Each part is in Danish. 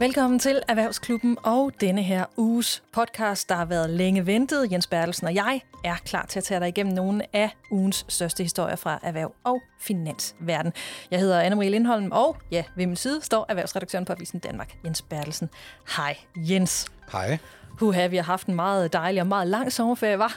Velkommen til Erhvervsklubben og denne her uges podcast, der har været længe ventet. Jens Bertelsen og jeg er klar til at tage dig igennem nogle af ugens største historier fra erhverv og finansverden. Jeg hedder Anne-Marie Lindholm, og ja, ved min side står erhvervsredaktøren på Avisen Danmark, Jens Bertelsen. Hej Jens. Hej. Huha, vi har haft en meget dejlig og meget lang sommerferie, var?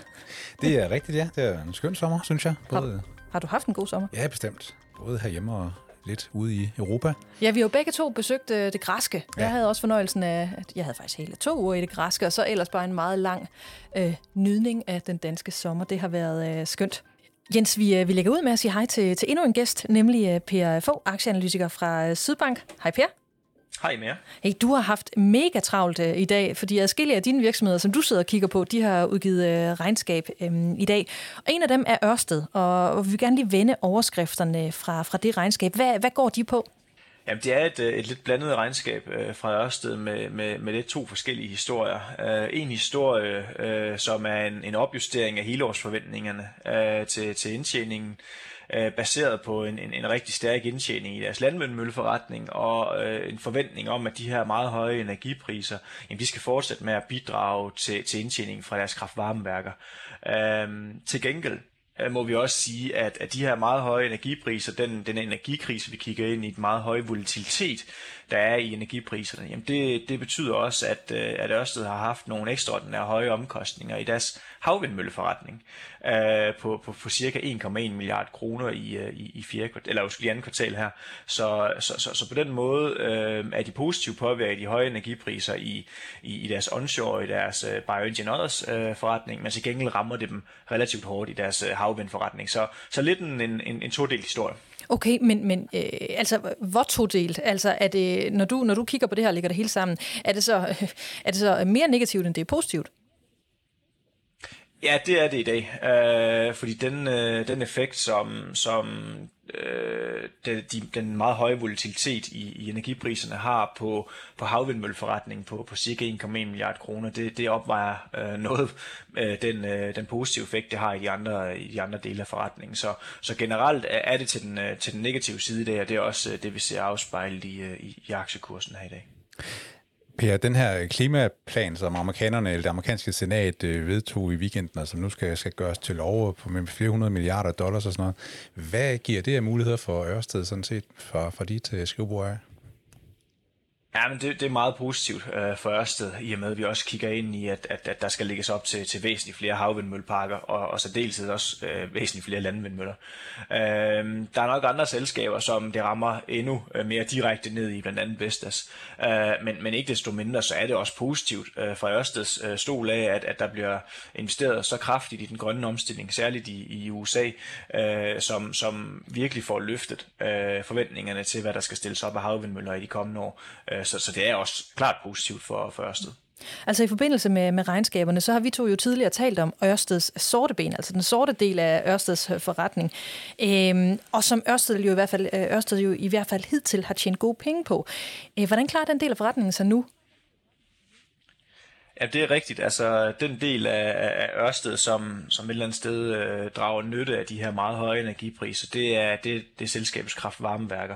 Det er rigtigt, ja. Det er en skøn sommer, synes jeg. Både... Har, har du haft en god sommer? Ja, bestemt. Både herhjemme og lidt ude i Europa. Ja, vi har jo begge to besøgt øh, det græske. Ja. Jeg havde også fornøjelsen af, at jeg havde faktisk hele to uger i det græske, og så ellers bare en meget lang øh, nydning af den danske sommer. Det har været øh, skønt. Jens, vi, øh, vi lægger ud med at sige hej til, til endnu en gæst, nemlig øh, Per Fogh, aktieanalytiker fra Sydbank. Hej Per. Hej med Hey, du har haft mega travlt uh, i dag, fordi adskillige af dine virksomheder, som du sidder og kigger på, de har udgivet uh, regnskab um, i dag. Og en af dem er Ørsted, og vi vil gerne lige vende overskrifterne fra, fra det regnskab. Hvad, hvad går de på? Jamen, det er et, øh, et lidt blandet regnskab øh, fra Ørsted med, med, med lidt to forskellige historier. Øh, en historie, øh, som er en, en opjustering af helårsforventningerne øh, til, til indtjeningen, øh, Øh, baseret på en, en, en rigtig stærk indtjening i deres landvindmølleforretning og øh, en forventning om, at de her meget høje energipriser, jamen, de skal fortsætte med at bidrage til, til indtjeningen fra deres kraftvarmeværker. Øh, til gengæld øh, må vi også sige, at, at de her meget høje energipriser, den, den energikrise, vi kigger ind i, et meget høj volatilitet, der er i energipriserne, jamen det, det betyder også, at, øh, at Ørsted har haft nogle ekstraordinære høje omkostninger i deres havvindmølleforretning øh, på, på, på cirka 1,1 milliard kroner i, øh, i, i, fjerde, eller, i andet kvartal her. Så, så, så, så på den måde øh, er de positivt påvirket de høje energipriser i, i, i deres onshore, i deres øh, BioEngine Others øh, forretning, men til gengæld rammer det dem relativt hårdt i deres øh, havvindforretning. Så, så lidt en, en, en, en todelt historie. Okay, men, men øh, altså, hvor todelt? Altså, er det, når, du, når du kigger på det her og lægger det hele sammen, er det, så, er det så mere negativt, end det er positivt? Ja, det er det i dag, øh, fordi den, øh, den effekt, som, som øh, de, de, den meget høje volatilitet i, i energipriserne har på, på havvindmølleforretningen på, på cirka 1,1 milliard kroner, det, det opvejer øh, noget øh, den, øh, den positive effekt, det har i de andre, i de andre dele af forretningen. Så, så generelt er det til den, øh, til den negative side der, og det er også øh, det, vi ser afspejlet i, øh, i, i aktiekursen her i dag. Per, den her klimaplan, som amerikanerne, eller det amerikanske senat øh, vedtog i weekenden, og som nu skal, skal gøres til lov på med 400 milliarder dollars og sådan noget, hvad giver det af muligheder for Ørsted sådan set, for, for dit øh, skrivebord skrivebord? Ja, men det, det er meget positivt øh, for Ørsted, i og med at vi også kigger ind i, at, at, at der skal lægges op til, til væsentligt flere havvindmølleparker, og, og så dels også øh, væsentligt flere landvindmøller. Øh, der er nok andre selskaber, som det rammer endnu øh, mere direkte ned i, blandt andet Vestas. Øh, men, men ikke desto mindre, så er det også positivt øh, for Ørsteds øh, stol af, at, at der bliver investeret så kraftigt i den grønne omstilling, særligt i, i USA, øh, som, som virkelig får løftet øh, forventningerne til, hvad der skal stilles op af havvindmøller i de kommende år. Øh, så, så det er også klart positivt for, for Ørsted. Altså i forbindelse med, med regnskaberne, så har vi to jo tidligere talt om Ørsteds sorte ben, altså den sorte del af Ørsteds forretning, øhm, og som Ørsted jo, i hvert fald, øh, Ørsted jo i hvert fald hidtil har tjent gode penge på. Øh, hvordan klarer den del af forretningen sig nu? Ja, det er rigtigt. Altså, den del af, af Ørsted, som, som et eller andet sted øh, drager nytte af de her meget høje energipriser, det er, det, det er selskabets kraftvarmeværker.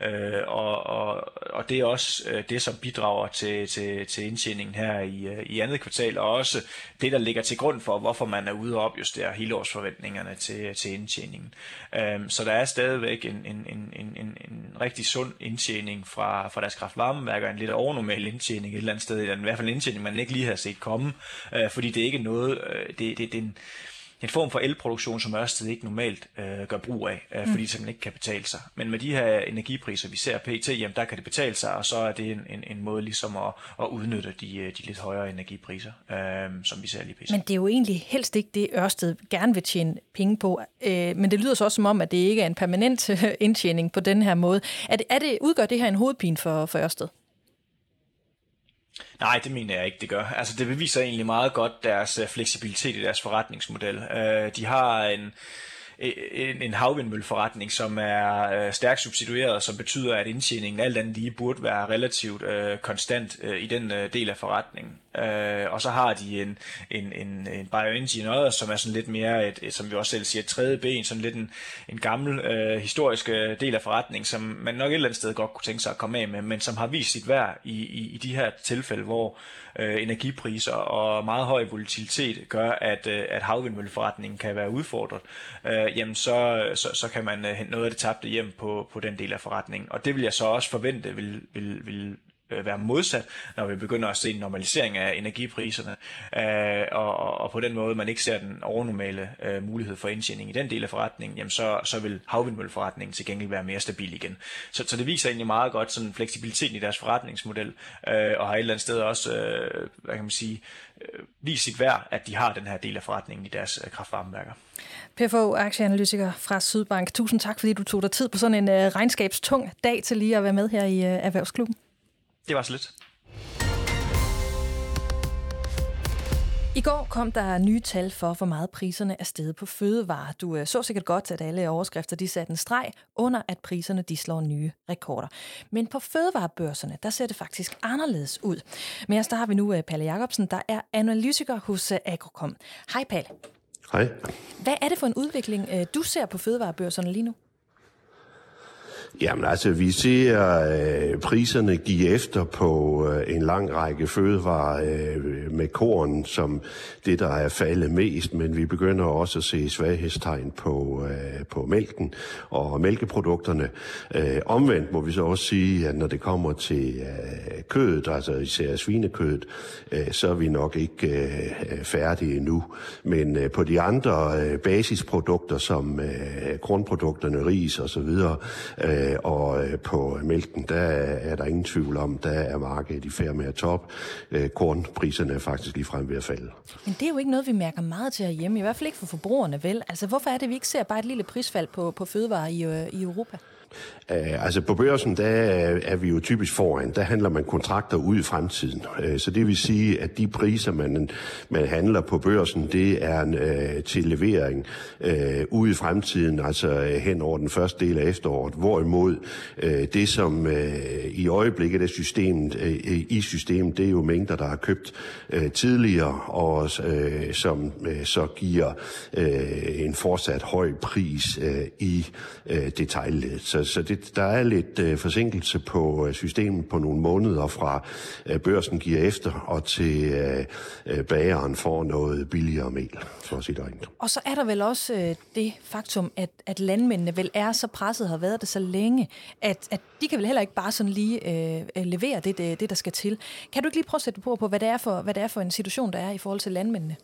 Øh, og, og, og det er også øh, det, som bidrager til, til, til indtjeningen her i, øh, i andet kvartal, og også det, der ligger til grund for, hvorfor man er ude og opjustere helårsforventningerne til, til indtjeningen. Øh, så der er stadigvæk en, en, en, en, en, en rigtig sund indtjening fra, fra deres kraftvarmeværker, en lidt overnormal indtjening et eller andet sted, i hvert fald en indtjening, man ikke lige har set komme, øh, fordi det er ikke noget, øh, det, det, det er en, en form for elproduktion, som Ørsted ikke normalt øh, gør brug af, øh, fordi mm. det simpelthen ikke kan betale sig. Men med de her energipriser, vi ser pt., jamen der kan det betale sig, og så er det en, en, en måde ligesom at, at udnytte de, øh, de lidt højere energipriser, øh, som vi ser lige pt. Men det er jo egentlig helst ikke det, Ørsted gerne vil tjene penge på. Øh, men det lyder så også som om, at det ikke er en permanent indtjening på den her måde. Er det, er det, udgør det her en hovedpine for, for Ørsted? Nej, det mener jeg ikke, det gør. Altså, det beviser egentlig meget godt deres uh, fleksibilitet i deres forretningsmodel. Uh, de har en, øh, en, en havvindmølleforretning, som er stærkt subsidieret, som betyder, at indtjeningen alt andet lige burde være relativt øh, konstant øh, i den øh, del af forretningen. Øh, og så har de en, en, en, en bioengineer, som er sådan lidt mere, et, et, som vi også selv siger, et tredje ben, sådan lidt en, en gammel øh, historisk øh, del af forretning, som man nok et eller andet sted godt kunne tænke sig at komme af med, men som har vist sit værd i, i, i de her tilfælde, hvor øh, energipriser og meget høj volatilitet gør, at, øh, at havvindmølleforretningen kan være udfordret, øh, jamen så, så, så kan man øh, hente noget af det tabte hjem på, på den del af forretningen. Og det vil jeg så også forvente vil, vil, vil øh, være modsat, når vi begynder at se en normalisering af energipriserne, øh, og, og på den måde man ikke ser den overnormale øh, mulighed for indtjening i den del af forretningen, jamen så, så vil havvindmølleforretningen til gengæld være mere stabil igen. Så, så det viser egentlig meget godt sådan fleksibiliteten i deres forretningsmodel, øh, og har et eller andet sted også, øh, hvad kan man sige, øh, vist sit værd, at de har den her del af forretningen i deres øh, kraftvarmeværker. PFO, aktieanalytiker fra Sydbank. Tusind tak, fordi du tog dig tid på sådan en øh, regnskabstung dag til lige at være med her i øh, Erhvervsklubben. Det var så lidt. I går kom der nye tal for, hvor meget priserne er steget på fødevarer. Du øh, så sikkert godt, at alle overskrifter de satte en streg under, at priserne de slår nye rekorder. Men på fødevarebørserne, der ser det faktisk anderledes ud. Med os der har vi nu øh, Palle Jacobsen, der er analytiker hos øh, Agrocom. Hej Palle. Hej. Hvad er det for en udvikling, du ser på fødevarebørserne lige nu? Jamen altså, vi ser øh, priserne give efter på øh, en lang række fødevarer øh, med korn som det, der er faldet mest, men vi begynder også at se svaghedstegn på, øh, på mælken og mælkeprodukterne. Øh, omvendt må vi så også sige, at når det kommer til øh, kødet, altså især svinekødet, øh, så er vi nok ikke øh, færdige endnu. Men øh, på de andre øh, basisprodukter, som øh, kornprodukterne, ris og så videre, øh, Øh, og øh, på mælken, der er der ingen tvivl om, der er markedet i færd med at top. Øh, kornpriserne er faktisk lige frem ved at falde. Men det er jo ikke noget, vi mærker meget til herhjemme, i hvert fald ikke for forbrugerne, vel? Altså, hvorfor er det, vi ikke ser bare et lille prisfald på, på fødevarer i, øh, i Europa? Uh, altså på børsen, der er vi jo typisk foran. Der handler man kontrakter ud i fremtiden. Uh, så det vil sige, at de priser, man, man handler på børsen, det er uh, til levering uh, ude i fremtiden, altså uh, hen over den første del af efteråret. Hvorimod uh, det, som uh, i øjeblikket er systemet, uh, i systemet, det er jo mængder, der har købt uh, tidligere, og uh, som uh, så giver uh, en fortsat høj pris uh, i uh, detaljledet. Så så, det, der er lidt øh, forsinkelse på øh, systemet på nogle måneder fra øh, børsen giver efter og til øh, øh, bageren får noget billigere mel, for at sige det rent. Og så er der vel også øh, det faktum, at, at landmændene vel er så presset, har været det så længe, at, at de kan vel heller ikke bare sådan lige øh, øh levere det, det, det, der skal til. Kan du ikke lige prøve at sætte på, på hvad det, er for, hvad det er for en situation, der er i forhold til landmændene?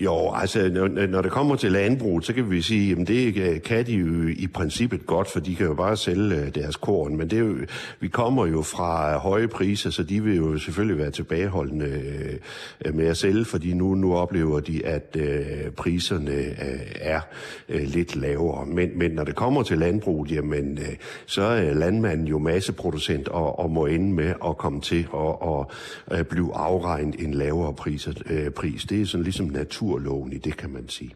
Jo, altså når, når det kommer til landbrug, så kan vi sige, at det øh, kan de jo i princippet godt, for de kan jo bare sælge øh, deres korn. Men det er jo, vi kommer jo fra høje priser, så de vil jo selvfølgelig være tilbageholdende øh, med at sælge, fordi nu, nu oplever de, at priserne er lidt lavere. Men, men når det kommer til landbrug, jamen, så er landmanden jo masseproducent og, og må ende med at komme til at, at blive afregnet en lavere priser, pris. Det er sådan ligesom natur naturloven i det, kan man sige.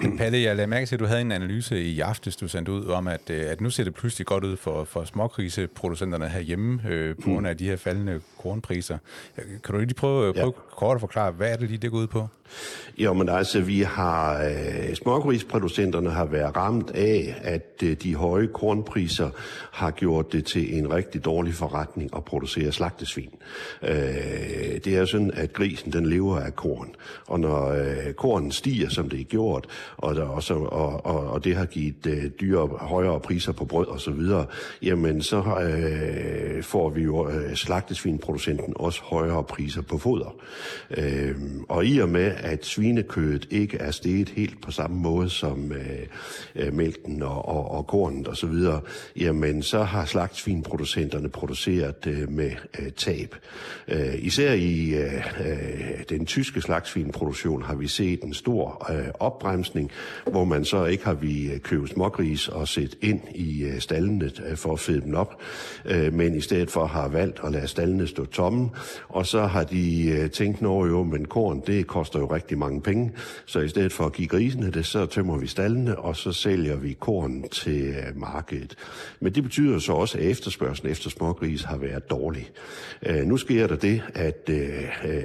Palle, jeg lagde mærke til, at du havde en analyse i aftes, du sendte ud om, at, øh, at nu ser det pludselig godt ud for, for småkriseproducenterne herhjemme øh, på grund af de her faldende kornpriser. Kan du lige prøve, prøve ja. kort at forklare, hvad er det lige, det går ud på? Jo, men altså, vi har, øh, smågrisproducenterne har været ramt af, at øh, de høje kornpriser har gjort det til en rigtig dårlig forretning at producere slagtesvin. Øh, det er sådan, at grisen den lever af korn, og når øh, kornen stiger, som det er gjort, og, der også, og, og, og det har givet øh, dyre, højere priser på brød og så videre, jamen så øh, får vi jo øh, slagtesvinproducenten også højere priser på foder. Øh, og i og med, at svinekødet ikke er steget helt på samme måde som øh, øh, mælken og, og, og kornet osv., så jamen så har slagtsvinproducenterne produceret øh, med øh, tab. Øh, især i øh, øh den tyske slagtsvinproduktion har vi set en stor øh, opbremsning opbremsning, hvor man så ikke har vi øh, købe smågris og sætte ind i øh, stallene øh, for at fede dem op, men i stedet for har valgt at lade stallene stå tomme, og så har de tænkt, nå jo, men korn, det koster jo rigtig mange penge, så i stedet for at give grisene det, så tømmer vi stallene, og så sælger vi korn til markedet. Men det betyder så også, at efterspørgselen efter smågris har været dårlig. Nu sker der det, at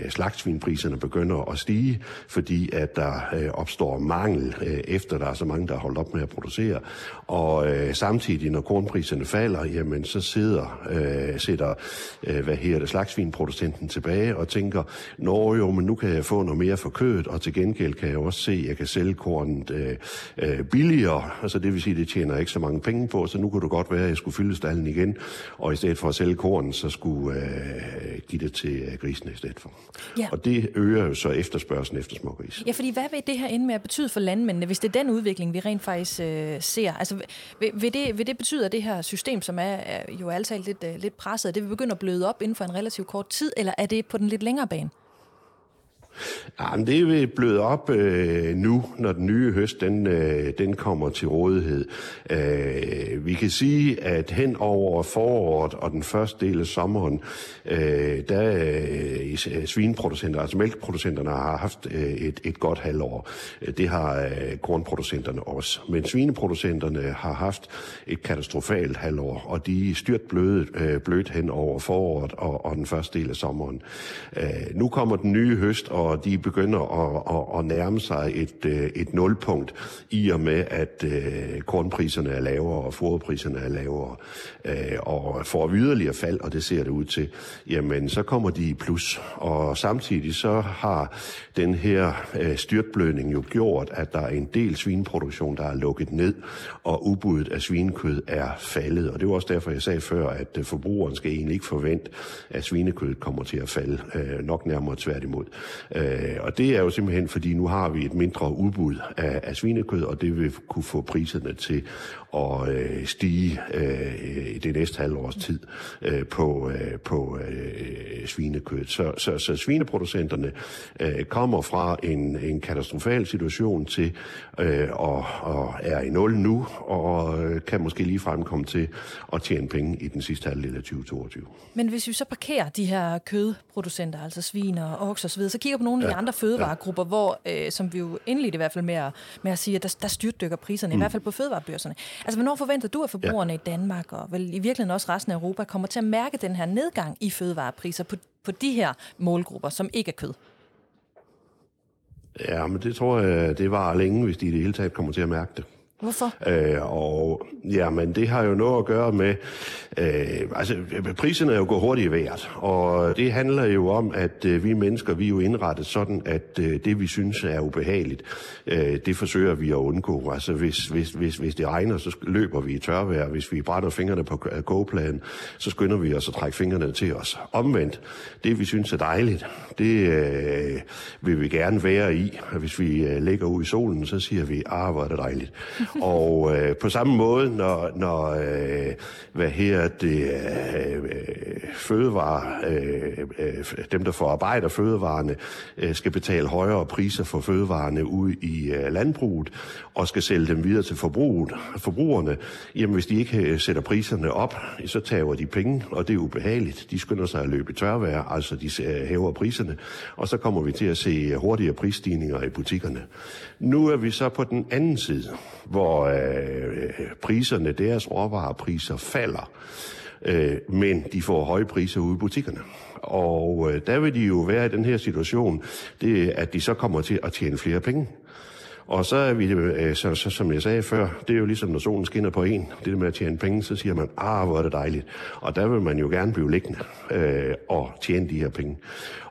slagsvinpriserne begynder at stige, fordi at der opstår mange mangel, efter der er så mange, der har holdt op med at producere. Og samtidig, når kornpriserne falder, jamen så sidder, sætter hvad her det, slagsvinproducenten tilbage og tænker, nå jo, men nu kan jeg få noget mere for kødet, og til gengæld kan jeg også se, at jeg kan sælge kornet øh, øh, billigere. Altså det vil sige, at det tjener ikke så mange penge på, så nu kunne det godt være, at jeg skulle fylde stallen igen, og i stedet for at sælge korn, så skulle øh, give det til øh, grisene i stedet for. Ja. Og det øger jo så efterspørgselen efter smågris. Ja, fordi hvad vil det her ende med at betyde for landmændene, hvis det er den udvikling, vi rent faktisk øh, ser? Altså vil, vil, det, vil det betyde, at det her system, som er, er jo altid lidt, øh, lidt presset, det vil begynde at bløde op inden for en relativt kort tid, eller er det på den lidt længere bane? Ja, men det vil bløde op øh, nu, når den nye høst den, øh, den kommer til rådighed. Øh, vi kan sige, at hen over foråret og den første del af sommeren, øh, der øh, øh, svineproducenter, altså mælkeproducenterne har haft øh, et, et godt halvår. Det har øh, kornproducenterne også. Men svineproducenterne har haft et katastrofalt halvår, og de er styrt bløde, øh, blødt hen over foråret og, og den første del af sommeren. Øh, nu kommer den nye høst, og og de begynder at, at, at nærme sig et, øh, et nulpunkt i og med, at øh, kornpriserne er lavere og foderpriserne er lavere. Øh, og får yderligere fald, og det ser det ud til, jamen så kommer de i plus. Og samtidig så har den her styrtblødning jo gjort, at der er en del svineproduktion, der er lukket ned, og ubuddet af svinekød er faldet. Og det var også derfor, jeg sagde før, at forbrugeren skal egentlig ikke forvente, at svinekødet kommer til at falde. Nok nærmere tværtimod. Øh, og det er jo simpelthen, fordi nu har vi et mindre udbud af, af svinekød, og det vil kunne få priserne til at øh, stige øh, i det næste halvårs tid øh, på, øh, på øh, svinekød. Så, så, så svineproducenterne øh, kommer fra en, en katastrofal situation til øh, og, og er i nul nu, og øh, kan måske lige frem komme til at tjene penge i den sidste halvdel af 2022. Men hvis vi så parkerer de her kødproducenter, altså svin og okser osv., så kigger på nogle af de andre fødevaregrupper, ja. hvor, øh, som vi jo indledte i hvert fald med at, med at sige, at der, der styrtdykker priserne, mm. i hvert fald på fødevarebørserne. Altså, hvornår forventer du, at forbrugerne ja. i Danmark, og vel i virkeligheden også resten af Europa, kommer til at mærke den her nedgang i fødevarepriser på, på de her målgrupper, som ikke er kød? Ja, men det tror jeg, det var længe, hvis de i det hele taget kommer til at mærke det. Hvorfor? Øh, og jamen, det har jo noget at gøre med, øh, altså priserne er jo gået hurtigt i vejret, og det handler jo om, at øh, vi mennesker, vi er jo indrettet sådan, at øh, det vi synes er ubehageligt, øh, det forsøger vi at undgå. Altså hvis, hvis, hvis, hvis det regner, så løber vi i tørvejr. Hvis vi brænder fingrene på kogepladen, så skynder vi os at trække fingrene til os. Omvendt, det vi synes er dejligt, det øh, vil vi gerne være i. Hvis vi øh, ligger ud i solen, så siger vi, ah, hvor er det dejligt og øh, på samme måde, når, når øh, hvad her det, øh, øh, fødevare, øh, øh, dem der forarbejder fødevarene, øh, skal betale højere priser for fødevarene ud i øh, landbruget, og skal sælge dem videre til forbruget, forbrugerne, jamen hvis de ikke øh, sætter priserne op, så tager de penge, og det er ubehageligt. De skynder sig at løbe tørvejr, altså de øh, hæver priserne, og så kommer vi til at se hurtigere prisstigninger i butikkerne. Nu er vi så på den anden side, hvor øh, priserne, deres råvarepriser falder, øh, men de får høje priser ude i butikkerne. Og øh, der vil de jo være i den her situation, det, at de så kommer til at tjene flere penge. Og så er vi, øh, så, så, som jeg sagde før, det er jo ligesom, når solen skinner på en, det der med at tjene penge, så siger man, ah, hvor er det dejligt. Og der vil man jo gerne blive liggende øh, og tjene de her penge.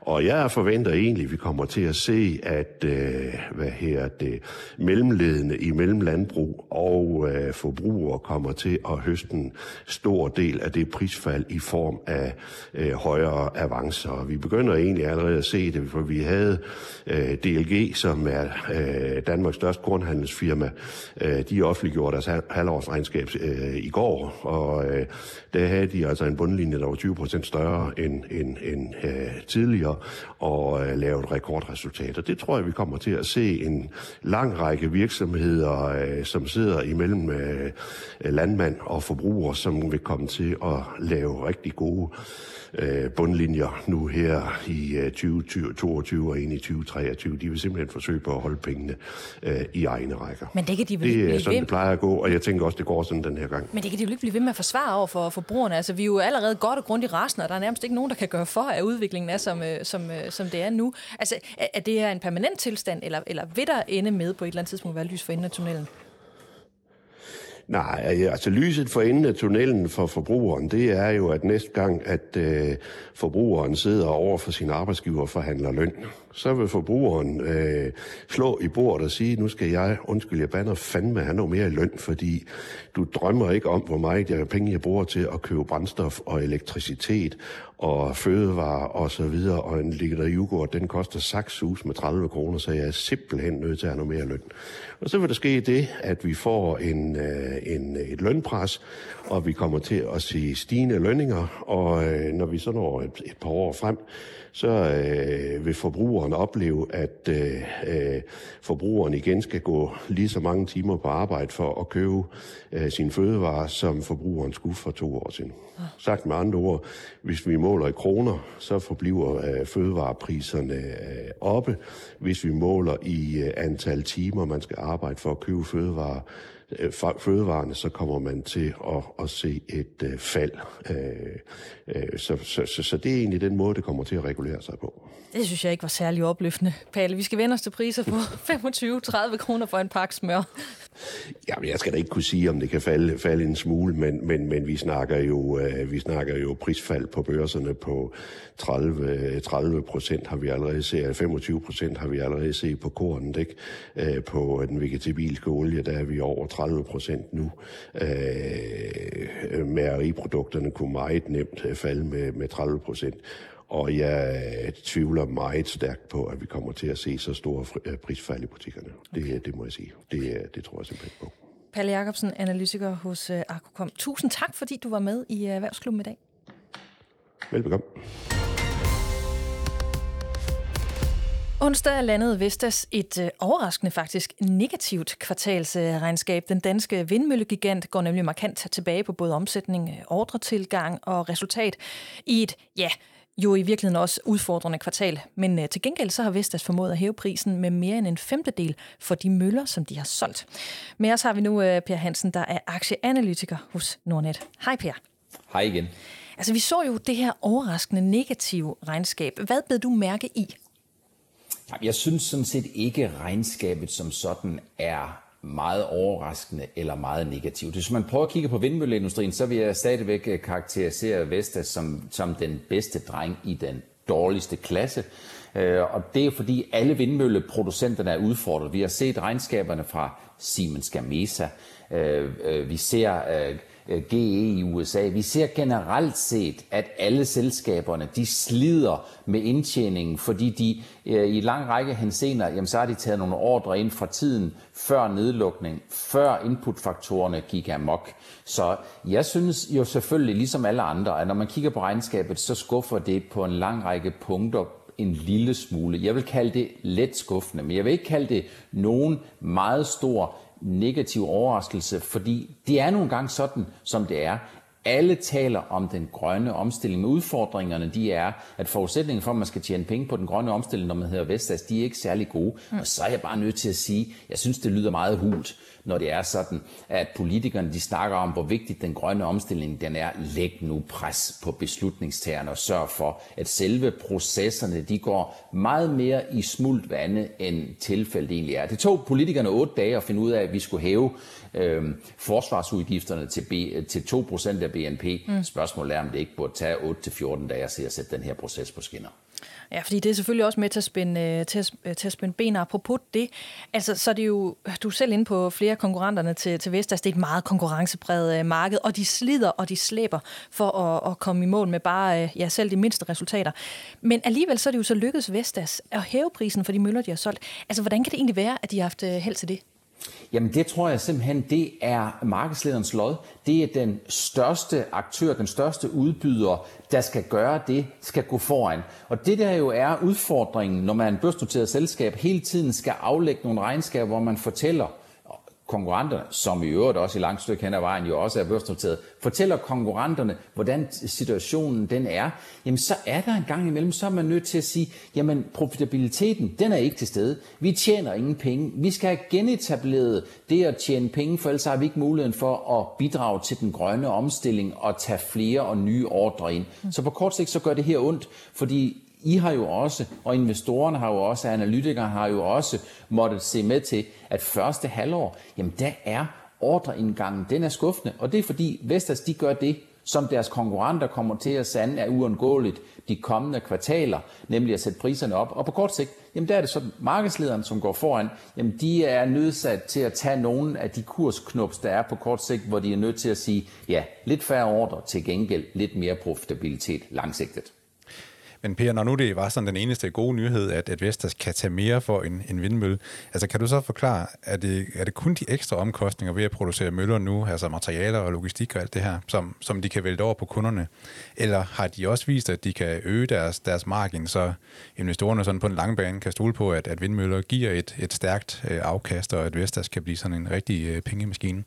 Og jeg forventer egentlig, at vi kommer til at se, at øh, hvad her det, mellemledende i mellemlandbrug og øh, forbrugere kommer til at høste en stor del af det prisfald i form af øh, højere avancer. Vi begynder egentlig allerede at se det, for vi havde øh, DLG, som er øh, Danmarks største kornhandelsfirma, Øh, de offentliggjorde deres halvårsregnskab øh, i går, og øh, der havde de altså en bundlinje, der var 20 procent større end, end, end øh, tidligere og øh, lavet rekordresultater. rekordresultat. Det tror jeg, vi kommer til at se en lang række virksomheder, øh, som sidder imellem øh, landmand og forbruger, som vil komme til at lave rigtig gode øh, bundlinjer nu her i øh, 2022 og ind i 2023. De vil simpelthen forsøge på at holde pengene øh, i egne rækker. Men det kan de vel Det er blive sådan, ved det plejer at gå, og jeg tænker også, det går sådan den her gang. Men det kan de jo ikke blive ved med at forsvare over for forbrugerne. Altså, vi er jo allerede godt og grundigt rasende, og der er nærmest ikke nogen, der kan gøre for, at udviklingen er, som, øh, som, øh, som det er nu. Altså, er, er det her en permanent tilstand, eller, eller vil der ende med på et eller andet tidspunkt være lys for enden af tunnelen? Nej, altså, altså lyset for enden af tunnelen for forbrugeren, det er jo, at næste gang, at øh, forbrugeren sidder over for sin arbejdsgiver og forhandler løn, så vil forbrugeren øh, slå i bordet og sige, nu skal jeg, undskyld, jeg bander fandme have noget mere i løn, fordi du drømmer ikke om, hvor meget jeg, penge jeg bruger til at købe brændstof og elektricitet og fødevarer og så videre, og en liter yoghurt, den koster saksus med 30 kroner, så jeg er simpelthen nødt til at have noget mere løn. Og så vil der ske det, at vi får en, øh, en, et lønpres, og vi kommer til at se stigende lønninger, og øh, når vi så når et, et par år frem, så øh, vil forbrugeren opleve, at øh, øh, forbrugeren igen skal gå lige så mange timer på arbejde for at købe øh, sine fødevarer, som forbrugeren skulle for to år siden. Sagt med andre ord, hvis vi måler i kroner, så forbliver øh, fødevarepriserne øh, oppe. Hvis vi måler i øh, antal timer, man skal arbejde for at købe fødevarer, øh, fødevarene, så kommer man til at, at se et øh, fald. Øh, øh, så, så, så, så det er egentlig den måde, det kommer til at regulere sig på. Det synes jeg ikke var særlig opløftende, Palle. Vi skal vende os til priser på 25-30 kroner for en pakke smør. Jamen, jeg skal da ikke kunne sige, om det kan falde, falde en smule, men, men, men vi, snakker jo, øh, vi snakker jo prisfald på børserne på 30, 30 procent har vi allerede set, 25 procent har vi allerede set på kornet, ikke? Øh, på den vegetabilske olie, der er vi over 30 procent nu. Øh, mæreriprodukterne kunne meget nemt falde med, med 30 procent. Og jeg tvivler meget stærkt på, at vi kommer til at se så store øh, prisfald i butikkerne. Det, det må jeg sige. Det, det tror jeg simpelthen på. Palle Jacobsen, analytiker hos Arkocom. Tusind tak, fordi du var med i Erhvervsklubben i dag. Velbekomme. Onsdag landede Vestas et øh, overraskende faktisk negativt kvartalsregnskab. Den danske vindmøllegigant går nemlig markant tilbage på både omsætning, øh, ordretilgang og resultat i et, ja, jo i virkeligheden også udfordrende kvartal. Men øh, til gengæld så har Vestas formået at hæve prisen med mere end en femtedel for de møller, som de har solgt. Med os har vi nu øh, Per Hansen, der er aktieanalytiker hos Nordnet. Hej Per. Hej igen. Altså vi så jo det her overraskende negative regnskab. Hvad blev du mærke i? Jeg synes sådan set ikke, at regnskabet som sådan er meget overraskende eller meget negativt. Hvis man prøver at kigge på vindmølleindustrien, så vil jeg stadigvæk øh, karakterisere Vestas som, som den bedste dreng i den dårligste klasse. Øh, og det er fordi alle vindmølleproducenterne er udfordret. Vi har set regnskaberne fra Siemens Gamesa. Øh, vi ser Øh, GE i USA. Vi ser generelt set, at alle selskaberne de slider med indtjeningen, fordi de øh, i lang række hensener, jamen så har de taget nogle ordre ind fra tiden før nedlukning, før inputfaktorerne gik amok. Så jeg synes jo selvfølgelig, ligesom alle andre, at når man kigger på regnskabet, så skuffer det på en lang række punkter en lille smule. Jeg vil kalde det let skuffende, men jeg vil ikke kalde det nogen meget stor negativ overraskelse, fordi det er nogle gange sådan, som det er. Alle taler om den grønne omstilling, men udfordringerne de er, at forudsætningen for, at man skal tjene penge på den grønne omstilling, når man hedder Vestas, de er ikke særlig gode. Og så er jeg bare nødt til at sige, jeg synes, det lyder meget hult, når det er sådan, at politikerne de snakker om, hvor vigtig den grønne omstilling den er. Læg nu pres på beslutningstagerne og sørg for, at selve processerne de går meget mere i smult vande, end tilfældet egentlig er. Det tog politikerne otte dage at finde ud af, at vi skulle hæve øh, forsvarsudgifterne til, B, til 2% af BNP. Mm. Spørgsmålet er, om det ikke burde tage 8-14 dage at sætte den her proces på skinner. Ja, fordi det er selvfølgelig også med til at spænde, øh, til at, øh, til at spænde ben. Apropos det, altså, så er det jo, du er selv inde på flere konkurrenterne til, til Vestas. Det er et meget konkurrencepræget øh, marked, og de slider og de slæber for at, at komme i mål med bare øh, ja, selv de mindste resultater. Men alligevel så er det jo så lykkedes Vestas at hæve prisen for de møller, de har solgt. Altså, hvordan kan det egentlig være, at de har haft held til det? Jamen det tror jeg simpelthen, det er markedslederens lod. Det er den største aktør, den største udbyder, der skal gøre det, skal gå foran. Og det der jo er udfordringen, når man er en børsnoteret selskab, hele tiden skal aflægge nogle regnskaber, hvor man fortæller, konkurrenter, som i øvrigt også i langt stykke hen ad vejen jo også er børsnoteret, fortæller konkurrenterne, hvordan situationen den er, jamen så er der en gang imellem, så er man nødt til at sige, jamen profitabiliteten, den er ikke til stede. Vi tjener ingen penge. Vi skal have genetableret det at tjene penge, for ellers har vi ikke muligheden for at bidrage til den grønne omstilling og tage flere og nye ordre ind. Så på kort sigt så gør det her ondt, fordi i har jo også, og investorerne har jo også, analytikere har jo også måttet se med til, at første halvår, jamen der er ordreindgangen, den er skuffende. Og det er fordi Vestas, de gør det, som deres konkurrenter kommer til at sande er uundgåeligt de kommende kvartaler, nemlig at sætte priserne op. Og på kort sigt, jamen der er det sådan, markedslederen, som går foran, jamen de er nødsat til at tage nogle af de kursknops, der er på kort sigt, hvor de er nødt til at sige, ja, lidt færre ordre, til gengæld lidt mere profitabilitet langsigtet. Men Per, når nu det var sådan den eneste gode nyhed, at, at Vestas kan tage mere for en, en vindmølle, altså kan du så forklare, er det, er det kun de ekstra omkostninger ved at producere møller nu, altså materialer og logistik og alt det her, som, som de kan vælte over på kunderne? Eller har de også vist, at de kan øge deres, deres margin, så investorerne sådan på en lang bane kan stole på, at, at vindmøller giver et, et stærkt øh, afkast, og at Vestas kan blive sådan en rigtig øh, pengemaskine?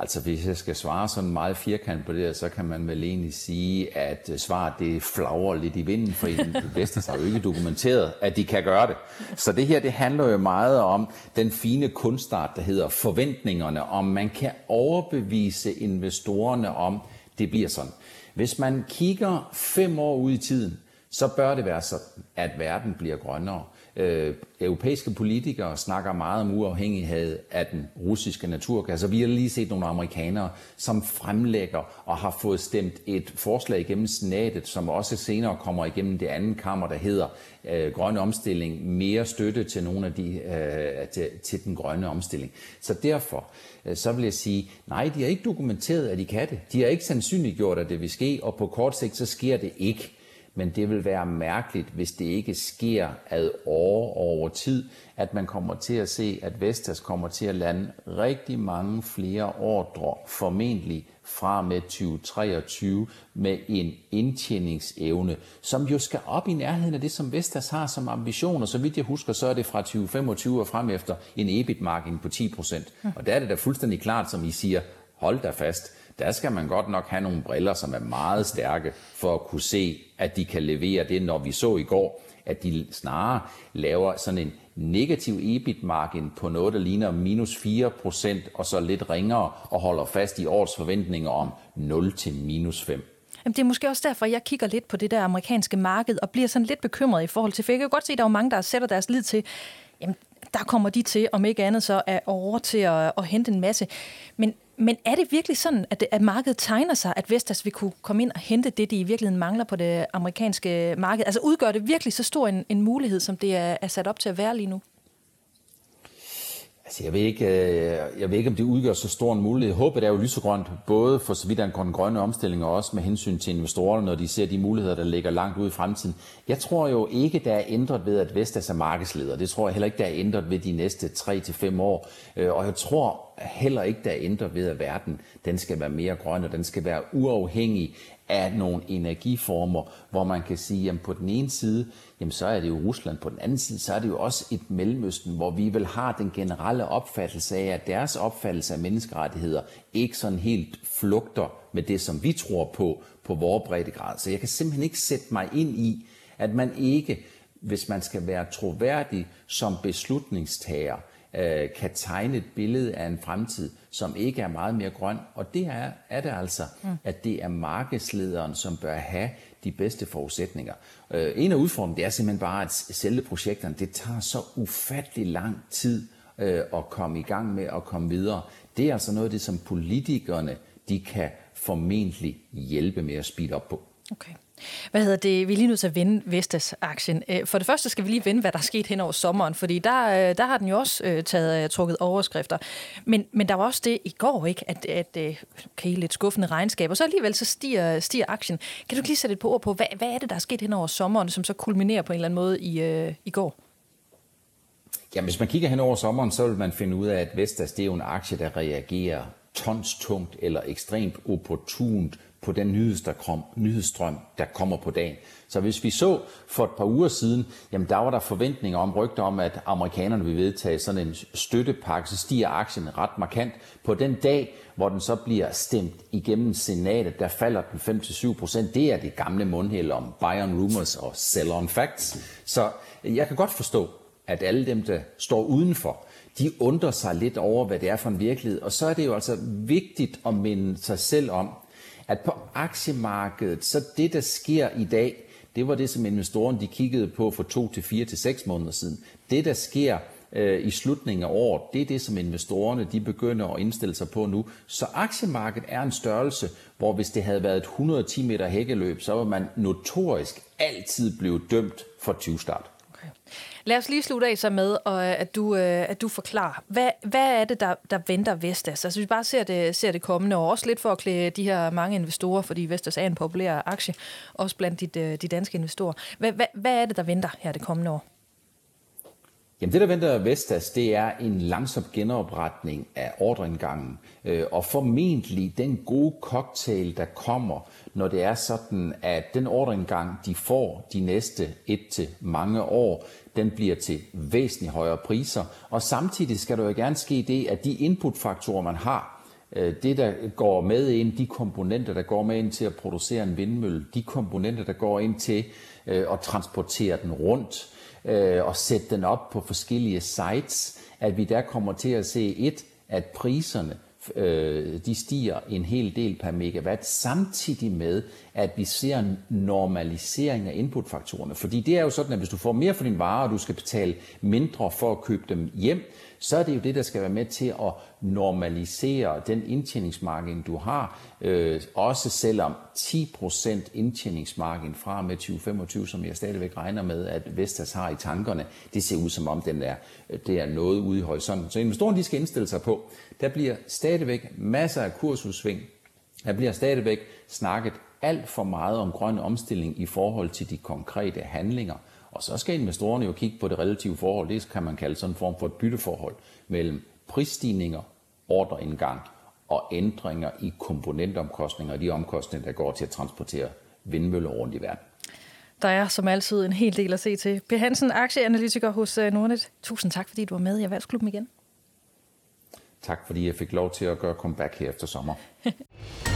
Altså hvis jeg skal svare sådan meget firkant på det, så kan man vel egentlig sige, at øh, svaret det flagrer lidt i vinden, for det bedste har jo ikke dokumenteret, at de kan gøre det. Så det her, det handler jo meget om den fine kunstart, der hedder forventningerne, om man kan overbevise investorerne om, det bliver sådan. Hvis man kigger fem år ud i tiden, så bør det være sådan, at verden bliver grønnere. Øh, europæiske politikere snakker meget om uafhængighed af den russiske naturgas, og vi har lige set nogle amerikanere, som fremlægger og har fået stemt et forslag igennem senatet, som også senere kommer igennem det andet kammer, der hedder øh, grøn omstilling, mere støtte til nogle af de øh, til, til den grønne omstilling. Så derfor øh, så vil jeg sige, nej, de har ikke dokumenteret, at de kan det. De har ikke sandsynliggjort, at det vil ske, og på kort sigt så sker det ikke men det vil være mærkeligt, hvis det ikke sker ad år over tid, at man kommer til at se, at Vestas kommer til at lande rigtig mange flere ordre, formentlig fra med 2023, med en indtjeningsevne, som jo skal op i nærheden af det, som Vestas har som ambition, og så vidt jeg husker, så er det fra 2025 og frem efter en EBIT-margin på 10%. Og der er det da fuldstændig klart, som I siger, hold da fast, der skal man godt nok have nogle briller, som er meget stærke, for at kunne se, at de kan levere det, når vi så i går, at de snarere laver sådan en negativ EBIT-margin på noget, der ligner minus 4%, og så lidt ringere, og holder fast i årets forventninger om 0 til minus 5. Jamen, det er måske også derfor, jeg kigger lidt på det der amerikanske marked, og bliver sådan lidt bekymret i forhold til, for jeg kan godt se, at der er mange, der sætter deres lid til, jamen, der kommer de til, om ikke andet så, er over til at, at hente en masse. Men men er det virkelig sådan, at, det, at markedet tegner sig, at Vestas vil kunne komme ind og hente det, de i virkeligheden mangler på det amerikanske marked? Altså udgør det virkelig så stor en, en mulighed, som det er, er sat op til at være lige nu? Altså, jeg ved, ikke, øh, jeg ved ikke, om det udgør så stor en mulighed. Håbet er jo lysegrønt, både for så vidt an den grønne omstilling, og også med hensyn til investorerne, når de ser de muligheder, der ligger langt ude i fremtiden. Jeg tror jo ikke, der er ændret ved, at Vestas er markedsleder. Det tror jeg heller ikke, der er ændret ved de næste 3-5 år. Øh, og jeg tror heller ikke, der er ændret ved, at verden den skal være mere grøn, og den skal være uafhængig af nogle energiformer, hvor man kan sige, at på den ene side, jamen så er det jo Rusland, på den anden side, så er det jo også et Mellemøsten, hvor vi vel har den generelle opfattelse af, at deres opfattelse af menneskerettigheder ikke sådan helt flugter med det, som vi tror på, på vores breddegrad. Så jeg kan simpelthen ikke sætte mig ind i, at man ikke, hvis man skal være troværdig som beslutningstager, øh, kan tegne et billede af en fremtid, som ikke er meget mere grøn. Og det er, er det altså, mm. at det er markedslederen, som bør have de bedste forudsætninger. Øh, en af udfordringerne, det er simpelthen bare, at selve projekterne, det tager så ufattelig lang tid øh, at komme i gang med at komme videre. Det er altså noget af det, som politikerne, de kan formentlig hjælpe med at speede op på. Okay. Hvad hedder det? Vi er lige nødt til at vende Vestas-aktien. Øh, for det første skal vi lige vende, hvad der er sket hen over sommeren, fordi der, øh, der har den jo også øh, taget trukket overskrifter. Men, men der var også det i går, ikke? at, at okay, lidt skuffende regnskab, og så alligevel så stiger, stiger aktien. Kan du lige sætte et par ord på, hvad, hvad er det, der er sket hen over sommeren, som så kulminerer på en eller anden måde i, i går? Ja, hvis man kigger hen over sommeren, så vil man finde ud af, at Vestas det er jo en aktie, der reagerer tonstungt eller ekstremt opportunt på den nyheds, der kom, nyhedsstrøm, der kommer på dagen. Så hvis vi så for et par uger siden, jamen der var der forventninger om, rygter om, at amerikanerne vil vedtage sådan en støttepakke, så stiger aktien ret markant. På den dag, hvor den så bliver stemt igennem senatet, der falder den 5-7 procent. Det er det gamle mundhæld om buy on rumors og sell on facts. Så jeg kan godt forstå, at alle dem, der står udenfor, de undrer sig lidt over, hvad det er for en virkelighed. Og så er det jo altså vigtigt at minde sig selv om, at på aktiemarkedet, så det, der sker i dag, det var det, som investorerne de kiggede på for to til fire til seks måneder siden. Det, der sker øh, i slutningen af året, det er det, som investorerne de begynder at indstille sig på nu. Så aktiemarkedet er en størrelse, hvor hvis det havde været et 110 meter hækkeløb, så var man notorisk altid blevet dømt for 20 start. Lad os lige slutte af så med, øh, at du, øh, at du forklarer, hvad, hvad er det, der, der venter Vestas? Altså vi bare ser det, ser det kommende år, også lidt for at klæde de her mange investorer, fordi Vestas er en populær aktie, også blandt de, øh, de danske investorer. Hvad, hvad, hvad er det, der venter her det kommende år? Jamen det, der venter Vestas, det er en langsom genopretning af ordreindgangen, øh, og formentlig den gode cocktail, der kommer, når det er sådan, at den ordreindgang, de får de næste et til mange år, den bliver til væsentligt højere priser. Og samtidig skal der jo gerne ske det, at de inputfaktorer, man har, øh, det der går med ind, de komponenter, der går med ind til at producere en vindmølle, de komponenter, der går ind til øh, at transportere den rundt øh, og sætte den op på forskellige sites, at vi der kommer til at se et, at priserne øh, de stiger en hel del per megawatt, samtidig med, at vi ser en normalisering af inputfaktorerne. Fordi det er jo sådan, at hvis du får mere for din vare, og du skal betale mindre for at købe dem hjem, så er det jo det, der skal være med til at normalisere den indtjeningsmargin, du har. Øh, også selvom 10% indtjeningsmargin fra med 2025, som jeg stadigvæk regner med, at Vestas har i tankerne, det ser ud som om, den er, det er noget ude i horisonten. Så investorerne de skal indstille sig på, der bliver stadigvæk masser af kursudsving. Der bliver stadigvæk snakket alt for meget om grøn omstilling i forhold til de konkrete handlinger. Og så skal investorerne jo kigge på det relative forhold. Det kan man kalde sådan en form for et bytteforhold mellem prisstigninger, ordreindgang og ændringer i komponentomkostninger og de omkostninger, der går til at transportere vindmøller rundt i verden. Der er som altid en hel del at se til. Per Hansen, aktieanalytiker hos øh, Nordnet. Tusind tak, fordi du var med i Erhvervsklubben igen. Tak, fordi jeg fik lov til at gøre comeback her efter sommer.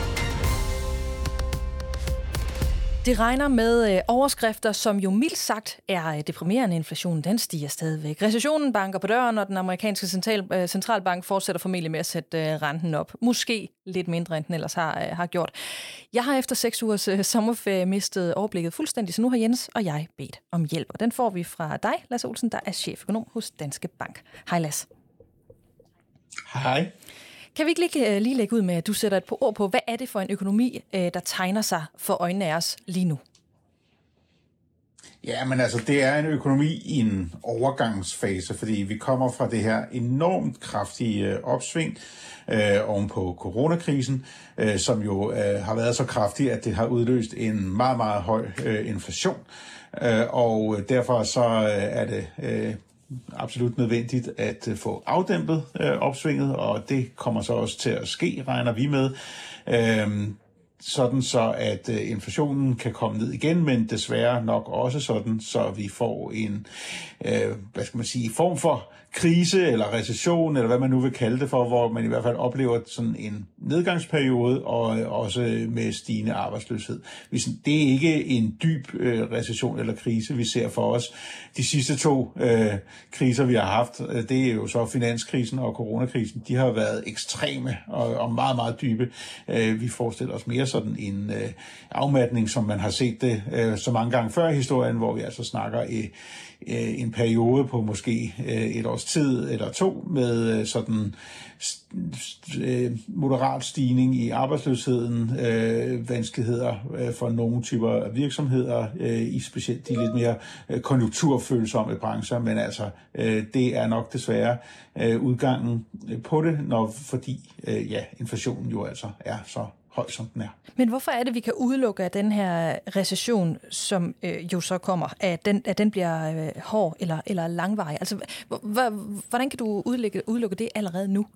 Det regner med øh, overskrifter, som jo mildt sagt er øh, deprimerende. Inflationen den stiger stadigvæk. Recessionen banker på døren, og den amerikanske central, øh, centralbank fortsætter formentlig med at sætte øh, renten op. Måske lidt mindre, end den ellers har, øh, har gjort. Jeg har efter seks ugers øh, sommerferie mistet overblikket fuldstændig, så nu har Jens og jeg bedt om hjælp. Og den får vi fra dig, Lasse Olsen, der er cheføkonom hos Danske Bank. Hej Lasse. Hej. Kan vi ikke lige, øh, lige lægge ud med, at du sætter et par ord på, hvad er det for en økonomi, øh, der tegner sig for øjnene af os lige nu? Ja, men altså, det er en økonomi i en overgangsfase, fordi vi kommer fra det her enormt kraftige øh, opsving øh, oven på coronakrisen, øh, som jo øh, har været så kraftig, at det har udløst en meget, meget høj øh, inflation. Øh, og derfor så øh, er det øh, absolut nødvendigt at øh, få afdæmpet øh, opsvinget, og det kommer så også til at ske, regner vi med. Øhm, sådan så at øh, inflationen kan komme ned igen, men desværre nok også sådan, så vi får en, øh, hvad skal man sige, form for krise eller recession, eller hvad man nu vil kalde det for, hvor man i hvert fald oplever sådan en nedgangsperiode, og øh, også med stigende arbejdsløshed. Det er ikke en dyb øh, recession eller krise, vi ser for os. De sidste to øh, kriser, vi har haft, øh, det er jo så finanskrisen og coronakrisen, de har været ekstreme og, og meget, meget dybe. Vi forestiller os mere sådan en øh, afmatning, som man har set det øh, så mange gange før i historien, hvor vi altså snakker i øh, en periode på måske øh, et års tid eller to med øh, sådan øh, moderat stigning i arbejdsløsheden, øh, vanskeligheder øh, for nogle typer af virksomheder, øh, i specielt de lidt mere øh, konjunkturfølsomme brancher, men altså øh, det er nok desværre øh, udgangen på det, når fordi øh, ja, inflationen jo altså er så høj, som den er. Men hvorfor er det, vi kan udelukke, at den her recession, som øh, jo så kommer, at den, at den bliver øh, hård eller, eller langvarig? Altså, hvordan kan du udelukke, udelukke det allerede nu?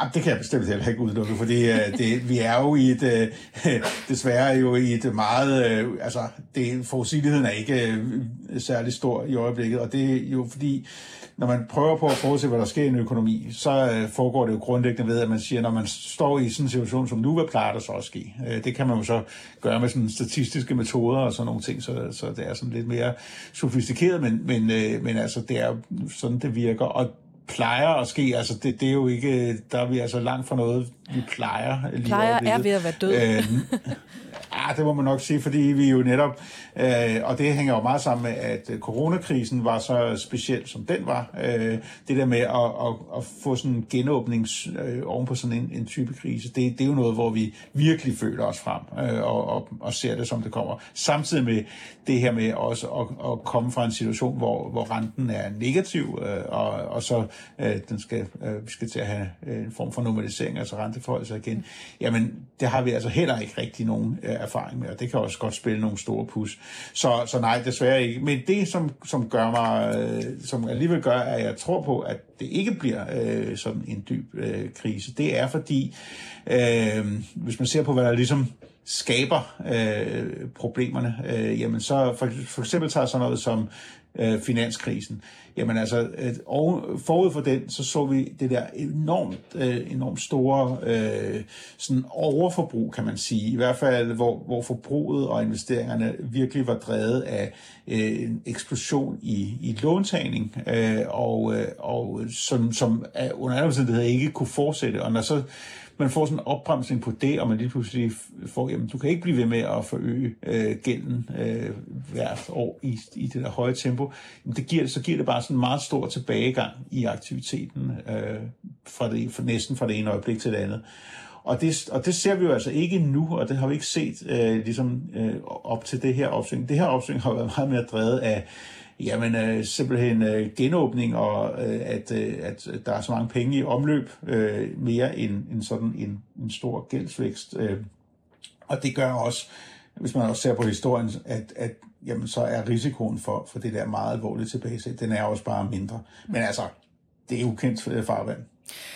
Jamen, det kan jeg bestemt heller ikke udelukke, fordi uh, det, vi er jo i et, uh, desværre jo i et meget, øh, altså det, forudsigeligheden er ikke uh, særlig stor i øjeblikket, og det er jo fordi, når man prøver på at forudse, hvad der sker i en økonomi, så foregår det jo grundlæggende ved, at man siger, når man står i sådan en situation som nu, hvad plejer der så at ske? Det kan man jo så gøre med sådan statistiske metoder og sådan nogle ting, så, så det er sådan lidt mere sofistikeret, men, men, men altså det er sådan, det virker, og plejer at ske. Altså, det, det er jo ikke, der er vi altså langt fra noget, vi plejer. Lige plejer er ved at være død. Øhm, ja, det må man nok sige, fordi vi jo netop, øh, og det hænger jo meget sammen med, at coronakrisen var så speciel, som den var. Øh, det der med at, at, at få sådan en genåbning øh, oven på sådan en, en type krise, det, det er jo noget, hvor vi virkelig føler os frem øh, og, og, og ser det, som det kommer. Samtidig med det her med også at, at komme fra en situation, hvor, hvor renten er negativ, øh, og, og så øh, den skal, øh, vi skal til at have en form for normalisering, altså renteforhold igen. Jamen, det har vi altså heller ikke rigtig nogen øh, erfaring med, og det kan også godt spille nogle store pus. Så, så nej, desværre ikke. Men det, som, som gør mig, øh, som alligevel gør, at jeg tror på, at det ikke bliver øh, sådan en dyb øh, krise, det er fordi, øh, hvis man ser på, hvad der ligesom skaber øh, problemerne, øh, jamen så for, for eksempel tager sådan noget som øh, finanskrisen. Jamen altså, et, og forud for den, så så vi det der enormt, øh, enormt store øh, sådan overforbrug, kan man sige. I hvert fald, hvor, hvor forbruget og investeringerne virkelig var drevet af øh, en eksplosion i, i låntagning, øh, og, øh, og som, som under andre omstændigheder ikke kunne fortsætte. Og når så man får sådan en opbremsning på det, og man lige pludselig får, jamen du kan ikke blive ved med at forøge øh, gælden øh, hvert år i, i det der høje tempo. Jamen, det giver, så giver det bare sådan en meget stor tilbagegang i aktiviteten øh, fra det, fra, næsten fra det ene øjeblik til det andet. Og det, og det ser vi jo altså ikke nu, og det har vi ikke set øh, ligesom, øh, op til det her opsving. Det her opsving har været meget mere drevet af Jamen øh, simpelthen øh, genåbning, og øh, at, øh, at der er så mange penge i omløb, øh, mere end, end sådan en, en stor gældsvækst. Øh. Og det gør også, hvis man også ser på historien, at, at jamen, så er risikoen for, for det der meget alvorlige tilbagesæt, den er også bare mindre. Men altså, det er ukendt farvand.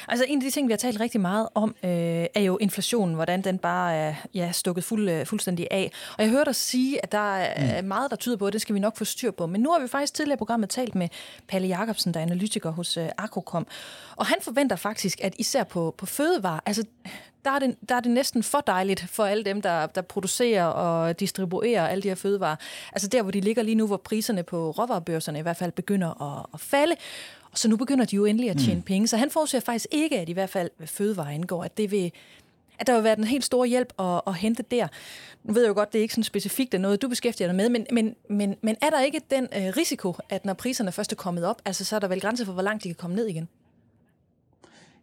Altså en af de ting, vi har talt rigtig meget om, øh, er jo inflationen, hvordan den bare er ja, stukket fuld, øh, fuldstændig af. Og jeg hørte dig sige, at der er mm. meget, der tyder på, at det skal vi nok få styr på. Men nu har vi faktisk tidligere i programmet talt med Palle Jacobsen, der er analytiker hos øh, Akrocom. Og han forventer faktisk, at især på, på fødevare, altså der er, det, der er det næsten for dejligt for alle dem, der, der producerer og distribuerer alle de her fødevarer. Altså der, hvor de ligger lige nu, hvor priserne på råvarebørserne i hvert fald begynder at, at falde. Og så nu begynder de jo endelig at tjene mm. penge. Så han forudser faktisk ikke, at i hvert fald fødevare indgår, at det vil, at der vil være en helt stor hjælp at, at hente der. Nu ved jeg jo godt, det er ikke sådan specifikt er noget, du beskæftiger dig med, men, men, men, men er der ikke den øh, risiko, at når priserne først er kommet op, altså så er der vel grænser for, hvor langt de kan komme ned igen?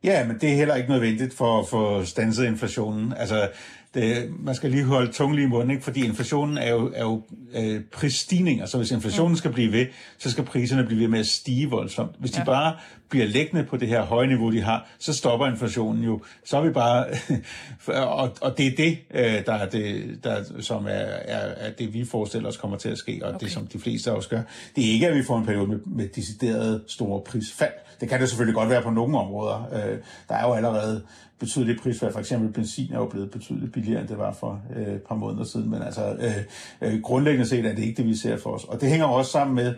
Ja, men det er heller ikke nødvendigt for at få stanset inflationen. Altså, det, man skal lige holde tungen lige i munden, ikke? fordi inflationen er jo, er jo øh, prisstigninger, så hvis inflationen skal blive ved, så skal priserne blive ved med at stige voldsomt. Hvis de ja. bare bliver liggende på det her høje niveau, de har, så stopper inflationen jo. Så er vi bare, og, og det er det, øh, der er det, der, som er, er, er det, vi forestiller os kommer til at ske, og okay. det, som de fleste også gør. Det er ikke, at vi får en periode med, med deciderede store prisfald. Det kan det selvfølgelig godt være på nogle områder. Øh, der er jo allerede betydelige prisfald. For eksempel benzin er jo blevet betydeligt billigere, end det var for øh, et par måneder siden. Men altså, øh, øh, grundlæggende set er det ikke det, vi ser for os. Og det hænger også sammen med,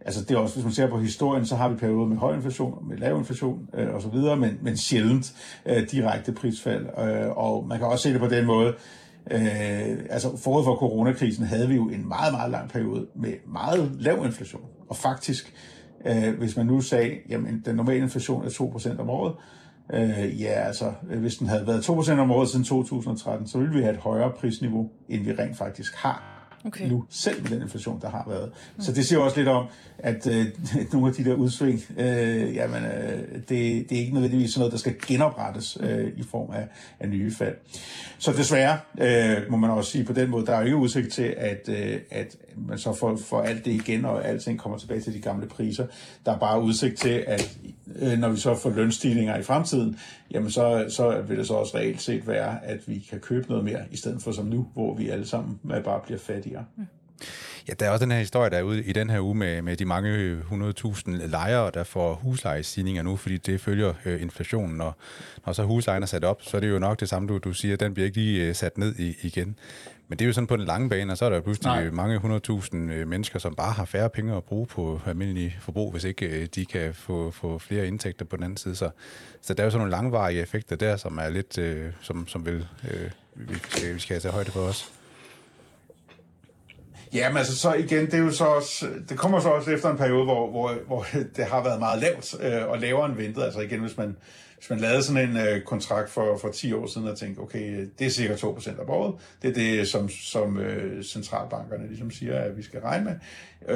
altså det er også, hvis man ser på historien, så har vi perioder med høj inflation, med lav inflation øh, osv., men, men sjældent øh, direkte prisfald. Øh, og man kan også se det på den måde, Øh, altså forud for coronakrisen havde vi jo en meget, meget lang periode med meget lav inflation. Og faktisk, øh, hvis man nu sagde, jamen den normale inflation er 2% om året, Øh, ja, altså, hvis den havde været 2% om året siden 2013, så ville vi have et højere prisniveau, end vi rent faktisk har okay. nu, selv med den inflation, der har været. Mm. Så det siger også lidt om, at øh, nogle af de der udsving, øh, jamen, øh, det, det er ikke nødvendigvis sådan noget, der skal genoprettes øh, i form af, af nye fald. Så desværre øh, må man også sige på den måde, der er jo ikke udsigt til, at, øh, at man så får, får alt det igen, og alting kommer tilbage til de gamle priser. Der er bare udsigt til, at øh, når vi så får lønstigninger i fremtiden, jamen så, så vil det så også reelt set være, at vi kan købe noget mere, i stedet for som nu, hvor vi alle sammen bare bliver fattigere. Mm. Ja, der er også den her historie, der er ude i den her uge med, med de mange 100.000 lejere, der får huslejestigninger nu, fordi det følger øh, inflationen. Og når så huslejen er sat op, så er det jo nok det samme, du, du siger, den bliver ikke lige øh, sat ned i, igen. Men det er jo sådan på den lange bane, og så er der pludselig Nej. mange 100.000 øh, mennesker, som bare har færre penge at bruge på almindelig forbrug, hvis ikke øh, de kan få, få flere indtægter på den anden side. Så, så der er jo sådan nogle langvarige effekter der, som er lidt, øh, som, som vil, øh, vi, skal, vi skal til højde for os. Ja, men altså så igen, det er jo så også, det kommer så også efter en periode, hvor, hvor, hvor det har været meget lavt, øh, og lavere end ventet. Altså igen, hvis man, hvis man lavede sådan en øh, kontrakt for, for 10 år siden og tænkte, okay, det er cirka 2% af året, det er det, som, som øh, centralbankerne ligesom siger, at vi skal regne med.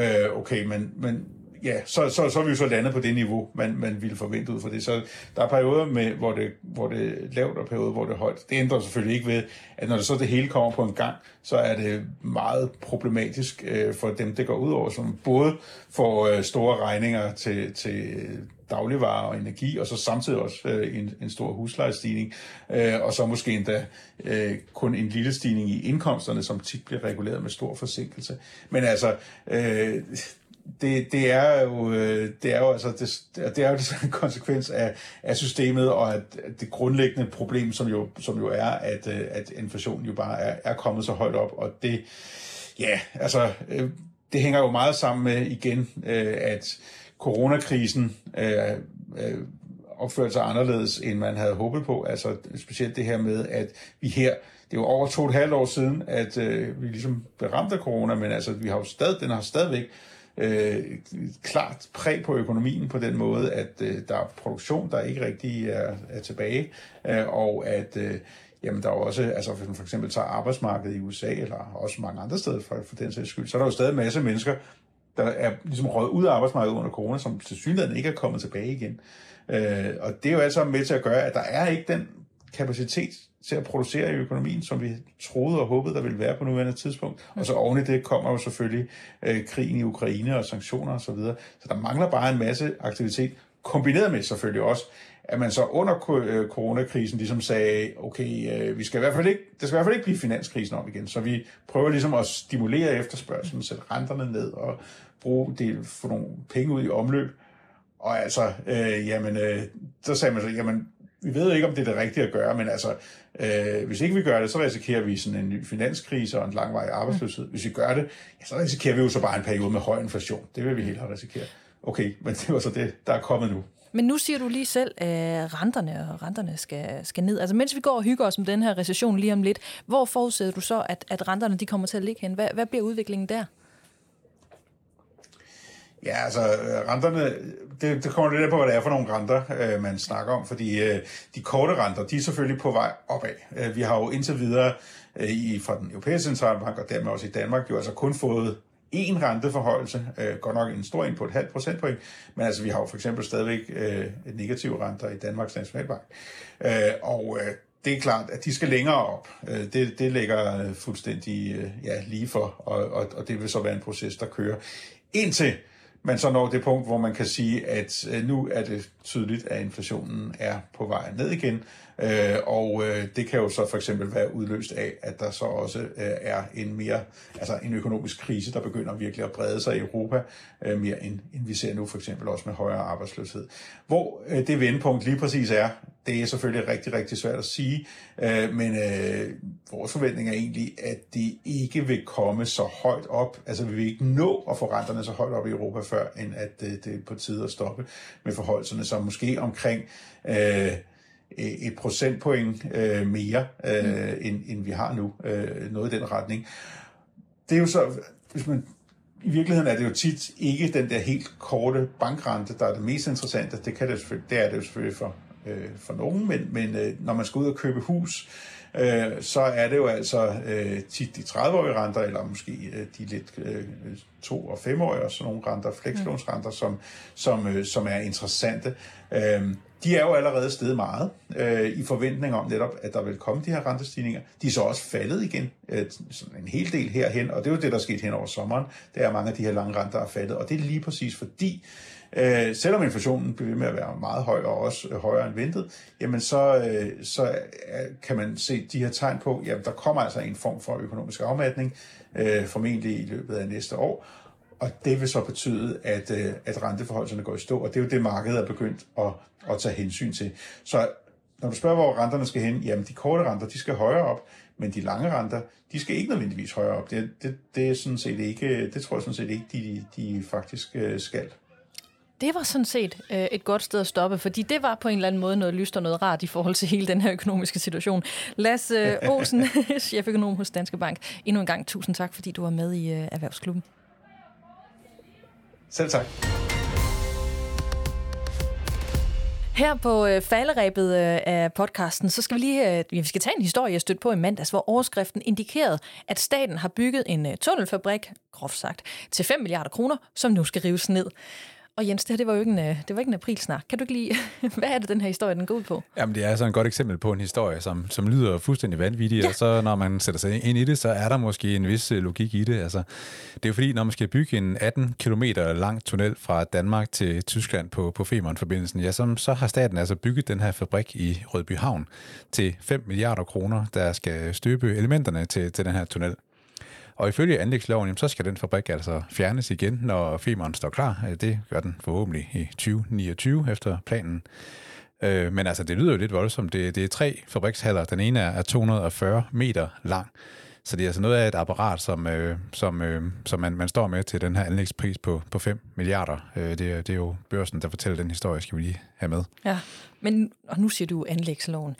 Øh, okay, men, men ja, så, så, så er vi jo så landet på det niveau, man, man ville forvente ud fra det. Så der er perioder, med, hvor, det, hvor det er lavt, og perioder, hvor det er højt. Det ændrer selvfølgelig ikke ved, at når det så det hele kommer på en gang, så er det meget problematisk øh, for dem, det går ud over, som både får øh, store regninger til, til dagligvarer og energi, og så samtidig også øh, en, en stor huslejestigning, øh, og så måske endda øh, kun en lille stigning i indkomsterne, som tit bliver reguleret med stor forsinkelse. Men altså, øh, det, det er jo øh, det er jo altså det, det er jo en konsekvens af, af systemet og at det grundlæggende problem som jo som jo er at øh, at inflationen jo bare er, er kommet så højt op. Og det ja altså øh, det hænger jo meget sammen med igen at coronakrisen øh, opførte sig anderledes end man havde håbet på. Altså specielt det her med at vi her det er jo over to og et halvt år siden, at øh, vi ligesom blev ramt af corona, men altså, vi har jo stadig, den har stadigvæk øh, klart præg på økonomien på den måde, at øh, der er produktion, der ikke rigtig er, er tilbage, øh, og at øh, jamen der er også, altså hvis man for eksempel tager arbejdsmarkedet i USA, eller også mange andre steder for, for den sags skyld, så er der jo stadig en masse mennesker, der er ligesom røget ud af arbejdsmarkedet under corona, som til synligheden ikke er kommet tilbage igen. Øh, og det er jo alt sammen med til at gøre, at der er ikke den kapacitet til at producere i økonomien, som vi troede og håbede, der ville være på nuværende tidspunkt. Og så oven i det kommer jo selvfølgelig øh, krigen i Ukraine og sanktioner osv. Så, videre. så der mangler bare en masse aktivitet, kombineret med selvfølgelig også, at man så under øh, coronakrisen ligesom sagde, okay, øh, vi skal i hvert fald ikke, det skal i hvert fald ikke blive finanskrisen om igen, så vi prøver ligesom at stimulere efterspørgselen, sætte renterne ned og bruge det, få nogle penge ud i omløb. Og altså, øh, jamen, øh, så sagde man så, jamen, vi ved ikke, om det er det rigtige at gøre, men altså, øh, hvis ikke vi gør det, så risikerer vi sådan en ny finanskrise og en langvarig arbejdsløshed. Hvis vi gør det, ja, så risikerer vi jo så bare en periode med høj inflation. Det vil vi helt have risikeret. Okay, men det var så det, der er kommet nu. Men nu siger du lige selv, at renterne og renterne skal, skal ned. Altså mens vi går og hygger os med den her recession lige om lidt, hvor forudsætter du så, at, at renterne de kommer til at ligge hen? Hvad, hvad bliver udviklingen der? Ja, altså øh, renterne, det, det kommer lidt på, hvad det er for nogle renter, øh, man snakker om, fordi øh, de korte renter, de er selvfølgelig på vej opad. Øh, vi har jo indtil videre øh, i, fra den europæiske centralbank, og dermed også i Danmark, jo altså kun fået en renteforholdelse, øh, godt nok en stor en på et halvt procentpoint, men altså vi har jo for eksempel stadigvæk øh, negative renter i Danmarks Nationalbank. Øh, og øh, det er klart, at de skal længere op. Øh, det, det ligger fuldstændig øh, ja, lige for, og, og, og det vil så være en proces, der kører indtil man så når det punkt, hvor man kan sige, at øh, nu er det tydeligt, at inflationen er på vej ned igen, øh, og øh, det kan jo så for eksempel være udløst af, at der så også øh, er en mere, altså en økonomisk krise, der begynder virkelig at brede sig i Europa, øh, mere end, end vi ser nu for eksempel også med højere arbejdsløshed. Hvor øh, det vendepunkt lige præcis er, det er selvfølgelig rigtig, rigtig svært at sige, øh, men øh, vores forventning er egentlig, at det ikke vil komme så højt op. Altså vi vil ikke nå at få renterne så højt op i Europa før, end at det, det er på tide at stoppe med forholdelserne, så måske omkring øh, et procentpoint øh, mere, øh, mm. end, end vi har nu. Øh, noget i den retning. Det er jo så, hvis man i virkeligheden er det jo tit ikke den der helt korte bankrente, der er det mest interessante. Det, kan det, det er det jo selvfølgelig for øh, for nogen, men, men øh, når man skal ud og købe hus, øh, Øh, så er det jo altså øh, tit de 30-årige renter, eller måske øh, de lidt øh, 2- og 5-årige, og sådan nogle renter, flekslånsrenter, som, som, øh, som er interessante. Øh, de er jo allerede steget meget øh, i forventning om netop, at der vil komme de her rentestigninger. De er så også faldet igen øh, sådan en hel del herhen, og det er jo det, der er sket hen over sommeren. Det er mange af de her lange renter er faldet, og det er lige præcis fordi, øh, selvom inflationen bliver ved med at være meget høj og også øh, højere end ventet, jamen så, øh, så øh, kan man se de her tegn på, at der kommer altså en form for økonomisk afmatning, øh, formentlig i løbet af næste år, og det vil så betyde, at, øh, at renteforholdene går i stå, og det er jo det, markedet er begyndt at, at tage hensyn til. Så når du spørger, hvor renterne skal hen, jamen de korte renter, de skal højere op, men de lange renter, de skal ikke nødvendigvis højere op. Det, det, det, er sådan set ikke, det tror jeg sådan set ikke, de, de faktisk øh, skal. Det var sådan set øh, et godt sted at stoppe, fordi det var på en eller anden måde noget lyst og noget rart i forhold til hele den her økonomiske situation. Lasse øh, Olsen, cheføkonom hos Danske Bank. Endnu en gang tusind tak, fordi du var med i øh, Erhvervsklubben. Selv tak. Her på øh, falderæbet øh, af podcasten, så skal vi lige øh, vi skal tage en historie, jeg stødte på i mandags, hvor overskriften indikerede, at staten har bygget en øh, tunnelfabrik, groft sagt, til 5 milliarder kroner, som nu skal rives ned. Og Jens, det her det var jo ikke en, øh, det var ikke en aprilsnak. Kan du ikke lige, hvad er det, den her historie den går ud på? Jamen, det er så et godt eksempel på en historie, som, som lyder fuldstændig vanvittig, ja. og så når man sætter sig ind i det, så er der måske en vis øh, logik i det. Altså, det er jo fordi, når man skal bygge en 18 km lang tunnel fra Danmark til Tyskland på, på Femern-forbindelsen, ja, så, så har staten altså bygget den her fabrik i Rødby Havn til 5 milliarder kroner, der skal støbe elementerne til, til den her tunnel. Og ifølge anlægsloven, så skal den fabrik altså fjernes igen, når Femern står klar. Øh, det gør den forhåbentlig i 2029 efter planen. Øh, men altså, det lyder jo lidt voldsomt. Det, det er tre fabrikshaller. Den ene er 240 meter lang. Så det er altså noget af et apparat, som, øh, som, øh, som man, man står med til den her anlægspris på, på 5 milliarder. Øh, det, det er jo børsen, der fortæller den historie, skal vi lige have med. Ja, men og nu siger du anlægsloven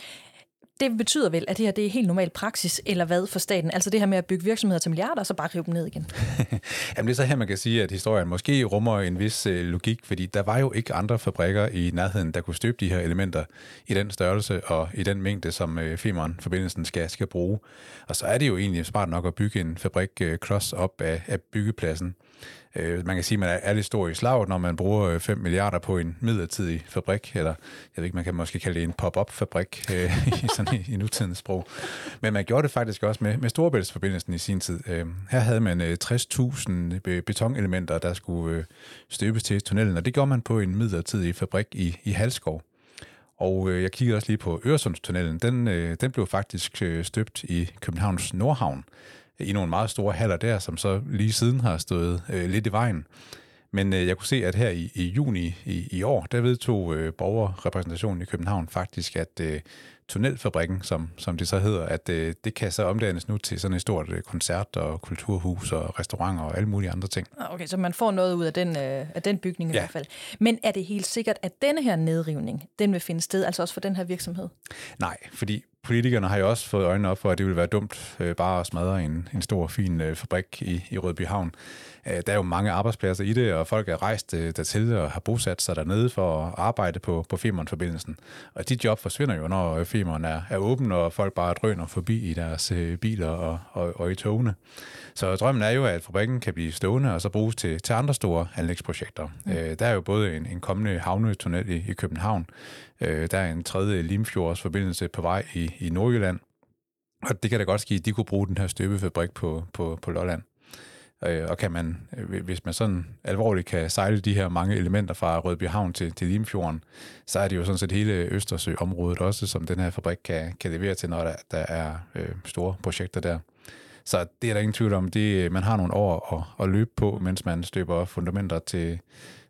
det betyder vel, at det her det er helt normal praksis, eller hvad for staten? Altså det her med at bygge virksomheder til milliarder, og så bare rive dem ned igen. Jamen det er så her, man kan sige, at historien måske rummer en vis øh, logik, fordi der var jo ikke andre fabrikker i nærheden, der kunne støbe de her elementer i den størrelse og i den mængde, som øh, Femern-forbindelsen skal, skal bruge. Og så er det jo egentlig smart nok at bygge en fabrik øh, klods op af, af byggepladsen. Øh, man kan sige, at man er, er lidt stor i slaget, når man bruger øh, 5 milliarder på en midlertidig fabrik, eller jeg ved ikke, man kan måske kalde det en pop-up-fabrik øh, i, sådan, i, i nutidens sprog. Men man gjorde det faktisk også med, med Storebæltsforbindelsen i sin tid. Øh, her havde man øh, 60.000 øh, betonelementer, der skulle øh, støbes til tunnelen, og det gjorde man på en midlertidig fabrik i, i Halskov. Og øh, jeg kiggede også lige på Øresundstunnelen. Den, øh, den blev faktisk øh, støbt i Københavns Nordhavn i nogle meget store haller der, som så lige siden har stået øh, lidt i vejen. Men øh, jeg kunne se, at her i, i juni i, i år, der vedtog øh, borgerrepræsentationen i København faktisk, at øh, tunnelfabrikken, som, som det så hedder, at øh, det kan så omdannes nu til sådan et stort øh, koncert- og kulturhus og restauranter og alle mulige andre ting. Ah, okay, så man får noget ud af den, øh, af den bygning i ja. hvert fald. Men er det helt sikkert, at denne her nedrivning, den vil finde sted, altså også for den her virksomhed? Nej, fordi politikerne har jo også fået øjnene op for, at det ville være dumt øh, bare at smadre en, en stor, fin øh, fabrik i, i Rødbyhavn. Øh, der er jo mange arbejdspladser i det, og folk er rejst øh, dertil og har bosat sig dernede for at arbejde på, på Femern-forbindelsen. Og de job forsvinder jo, når Femern er, er åben, og folk bare drøner forbi i deres øh, biler og, og, og i togene. Så drømmen er jo, at fabrikken kan blive stående og så bruges til, til andre store anlægsprojekter. Mm. Øh, der er jo både en, en kommende havnetunnel i, i København, øh, der er en tredje Limfjords forbindelse på vej i, i Nordjylland, og det kan da godt ske, at de kunne bruge den her støbefabrik på, på, på Lolland. Øh, og kan man, øh, hvis man sådan alvorligt kan sejle de her mange elementer fra Rødby Havn til, til Limfjorden, så er det jo sådan set hele Østersøområdet også, som den her fabrik kan, kan levere til, når der, der er øh, store projekter der. Så det er der ingen tvivl om. Det, øh, man har nogle år at, at løbe på, mens man støber fundamenter til,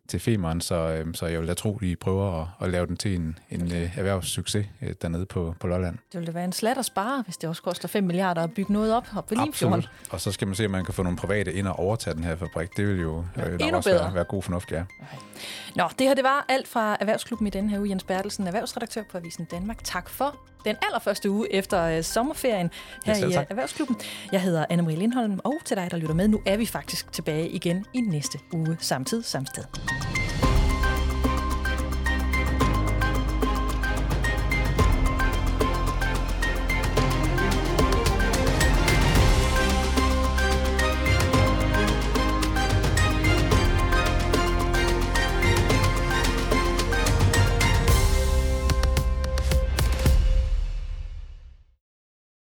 til Femern, så, øh, så jeg vil da tro, de prøver at, at lave den til en, en øh, erhvervssucces øh, dernede på, på Lolland. Det ville da være en slat at spare, hvis det også koster 5 milliarder at bygge noget op, op ved Limfjorden. Og så skal man se, om man kan få nogle private ind og overtage den her fabrik. Det vil jo ja, øh, nok også bedre. være, være god fornuft, ja. Okay. Nå, det her det var alt fra Erhvervsklubben i den her uge. Jens Bertelsen, erhvervsredaktør på Avisen Danmark. Tak for den allerførste uge efter uh, sommerferien her ja, i uh, Erhvervsklubben. Jeg hedder Anne-Marie Lindholm, og til dig, der lytter med, nu er vi faktisk tilbage igen i næste uge, samtidig samme sted.